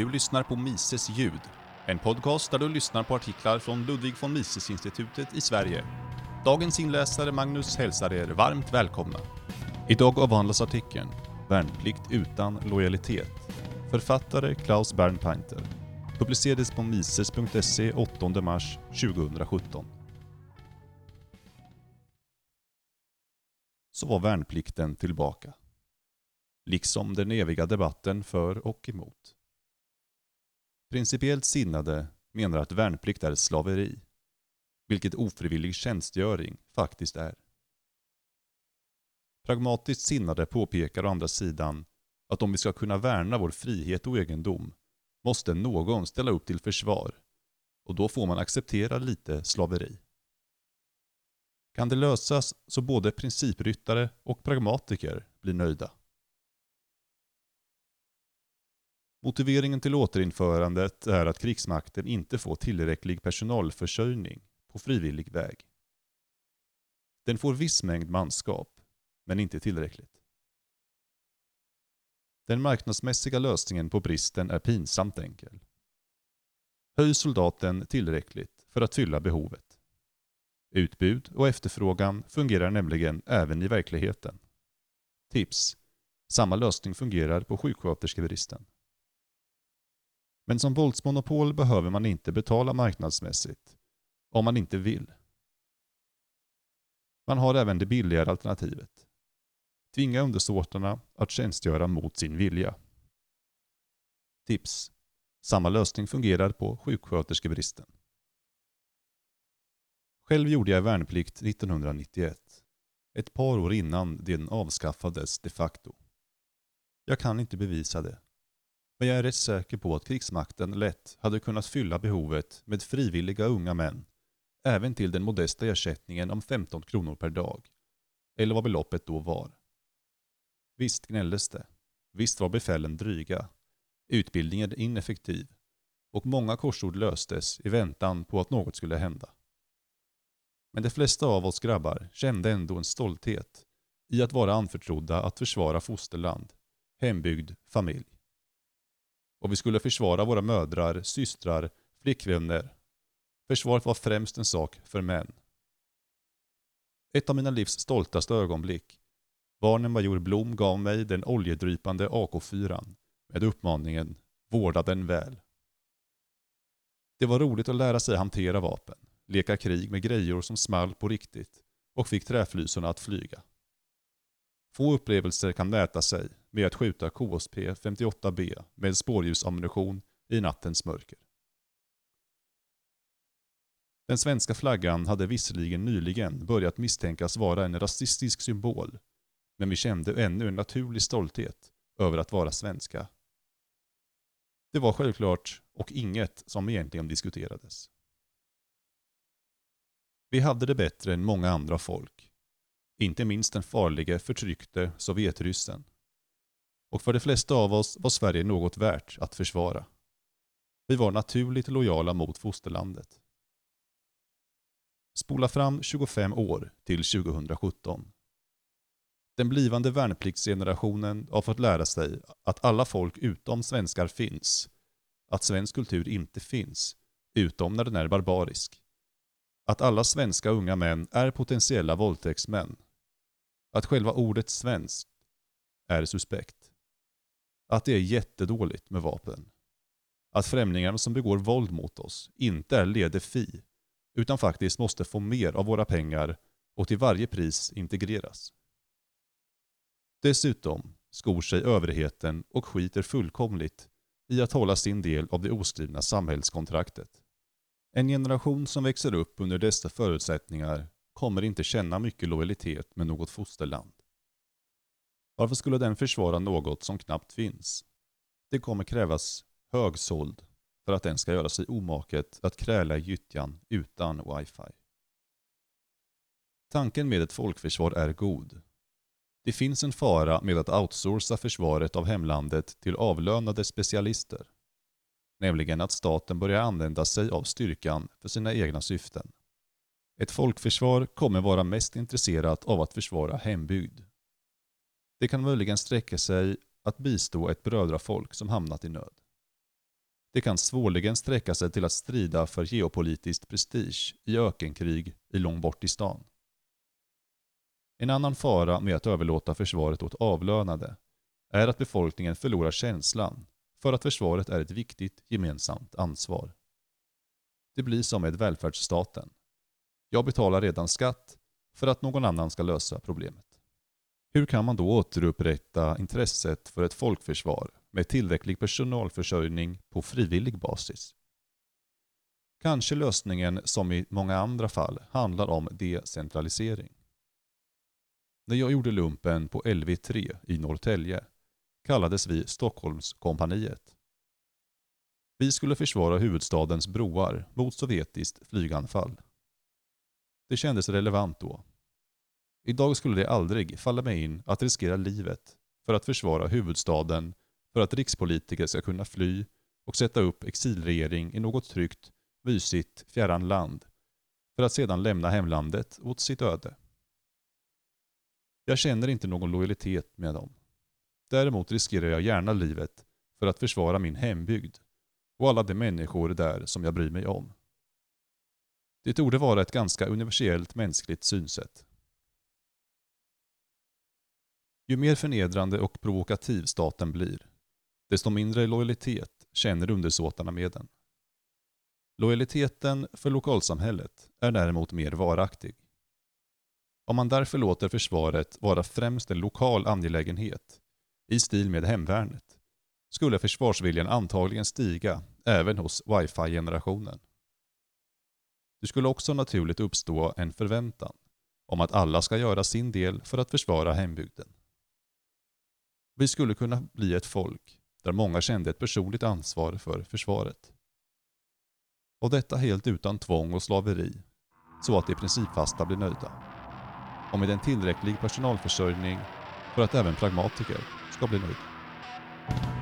Du lyssnar på Mises ljud, en podcast där du lyssnar på artiklar från Ludwig von Mises-institutet i Sverige. Dagens inläsare Magnus hälsar er varmt välkomna. Idag avhandlas artikeln “Värnplikt utan lojalitet”. Författare Klaus Bernpainter. Publicerades på mises.se 8 mars 2017. Så var värnplikten tillbaka. Liksom den eviga debatten för och emot. Principiellt sinnade menar att värnplikt är slaveri, vilket ofrivillig tjänstgöring faktiskt är. Pragmatiskt sinnade påpekar å andra sidan att om vi ska kunna värna vår frihet och egendom måste någon ställa upp till försvar och då får man acceptera lite slaveri. Kan det lösas så både principryttare och pragmatiker blir nöjda. Motiveringen till återinförandet är att krigsmakten inte får tillräcklig personalförsörjning på frivillig väg. Den får viss mängd manskap, men inte tillräckligt. Den marknadsmässiga lösningen på bristen är pinsamt enkel. Höj soldaten tillräckligt för att fylla behovet. Utbud och efterfrågan fungerar nämligen även i verkligheten. Tips. Samma lösning fungerar på sjuksköterskebristen. Men som våldsmonopol behöver man inte betala marknadsmässigt. Om man inte vill. Man har även det billigare alternativet. Tvinga undersåtarna att tjänstgöra mot sin vilja. Tips. Samma lösning fungerar på sjuksköterskebristen. Själv gjorde jag värnplikt 1991. Ett par år innan den avskaffades de facto. Jag kan inte bevisa det. Men jag är rätt säker på att krigsmakten lätt hade kunnat fylla behovet med frivilliga unga män, även till den modesta ersättningen om 15 kronor per dag. Eller vad beloppet då var. Visst gnälldes det. Visst var befälen dryga. Utbildningen ineffektiv. Och många korsord löstes i väntan på att något skulle hända. Men de flesta av oss grabbar kände ändå en stolthet i att vara anförtrodda att försvara fosterland, hembygd, familj. Och vi skulle försvara våra mödrar, systrar, flickvänner. Försvaret var främst en sak för män. Ett av mina livs stoltaste ögonblick var när major Blom gav mig den oljedrypande AK4 med uppmaningen ”Vårda den väl”. Det var roligt att lära sig hantera vapen, leka krig med grejor som small på riktigt och fick träflysorna att flyga. Få upplevelser kan mäta sig med att skjuta KSP 58B med spårljusammunition i nattens mörker. Den svenska flaggan hade visserligen nyligen börjat misstänkas vara en rasistisk symbol, men vi kände ännu en naturlig stolthet över att vara svenska. Det var självklart och inget som egentligen diskuterades. Vi hade det bättre än många andra folk inte minst den farlige, förtryckte Sovjetryssen. Och för de flesta av oss var Sverige något värt att försvara. Vi var naturligt lojala mot fosterlandet. Spola fram 25 år till 2017. Den blivande värnpliktsgenerationen har fått lära sig att alla folk utom svenskar finns. Att svensk kultur inte finns, utom när den är barbarisk. Att alla svenska unga män är potentiella våldtäktsmän att själva ordet svensk är suspekt. Att det är jättedåligt med vapen. Att främlingarna som begår våld mot oss inte är lede fi, utan faktiskt måste få mer av våra pengar och till varje pris integreras. Dessutom skor sig överheten och skiter fullkomligt i att hålla sin del av det oskrivna samhällskontraktet. En generation som växer upp under dessa förutsättningar kommer inte känna mycket lojalitet med något fosterland. Varför skulle den försvara något som knappt finns? Det kommer krävas högsåld för att den ska göra sig omaket att kräla i gyttjan utan wifi. Tanken med ett folkförsvar är god. Det finns en fara med att outsourca försvaret av hemlandet till avlönade specialister. Nämligen att staten börjar använda sig av styrkan för sina egna syften. Ett folkförsvar kommer vara mest intresserat av att försvara hembygd. Det kan möjligen sträcka sig att bistå ett brödrafolk som hamnat i nöd. Det kan svårligen sträcka sig till att strida för geopolitiskt prestige i ökenkrig i långt bort i. En annan fara med att överlåta försvaret åt avlönade är att befolkningen förlorar känslan för att försvaret är ett viktigt gemensamt ansvar. Det blir som med välfärdsstaten. Jag betalar redan skatt för att någon annan ska lösa problemet. Hur kan man då återupprätta intresset för ett folkförsvar med tillräcklig personalförsörjning på frivillig basis? Kanske lösningen, som i många andra fall, handlar om decentralisering. När jag gjorde lumpen på LV3 i Norrtälje kallades vi Stockholmskompaniet. Vi skulle försvara huvudstadens broar mot sovjetiskt flyganfall. Det kändes relevant då. Idag skulle det aldrig falla mig in att riskera livet för att försvara huvudstaden för att rikspolitiker ska kunna fly och sätta upp exilregering i något tryggt, mysigt, fjärran land för att sedan lämna hemlandet åt sitt öde. Jag känner inte någon lojalitet med dem. Däremot riskerar jag gärna livet för att försvara min hembygd och alla de människor där som jag bryr mig om. Det torde vara ett ganska universellt mänskligt synsätt. Ju mer förnedrande och provokativ staten blir, desto mindre lojalitet känner undersåtarna med den. Lojaliteten för lokalsamhället är däremot mer varaktig. Om man därför låter försvaret vara främst en lokal angelägenhet, i stil med hemvärnet, skulle försvarsviljan antagligen stiga även hos wifi-generationen. Det skulle också naturligt uppstå en förväntan om att alla ska göra sin del för att försvara hembygden. Vi skulle kunna bli ett folk där många kände ett personligt ansvar för försvaret. Och detta helt utan tvång och slaveri, så att de principfasta blir nöjda. Och med en tillräcklig personalförsörjning för att även pragmatiker ska bli nöjda.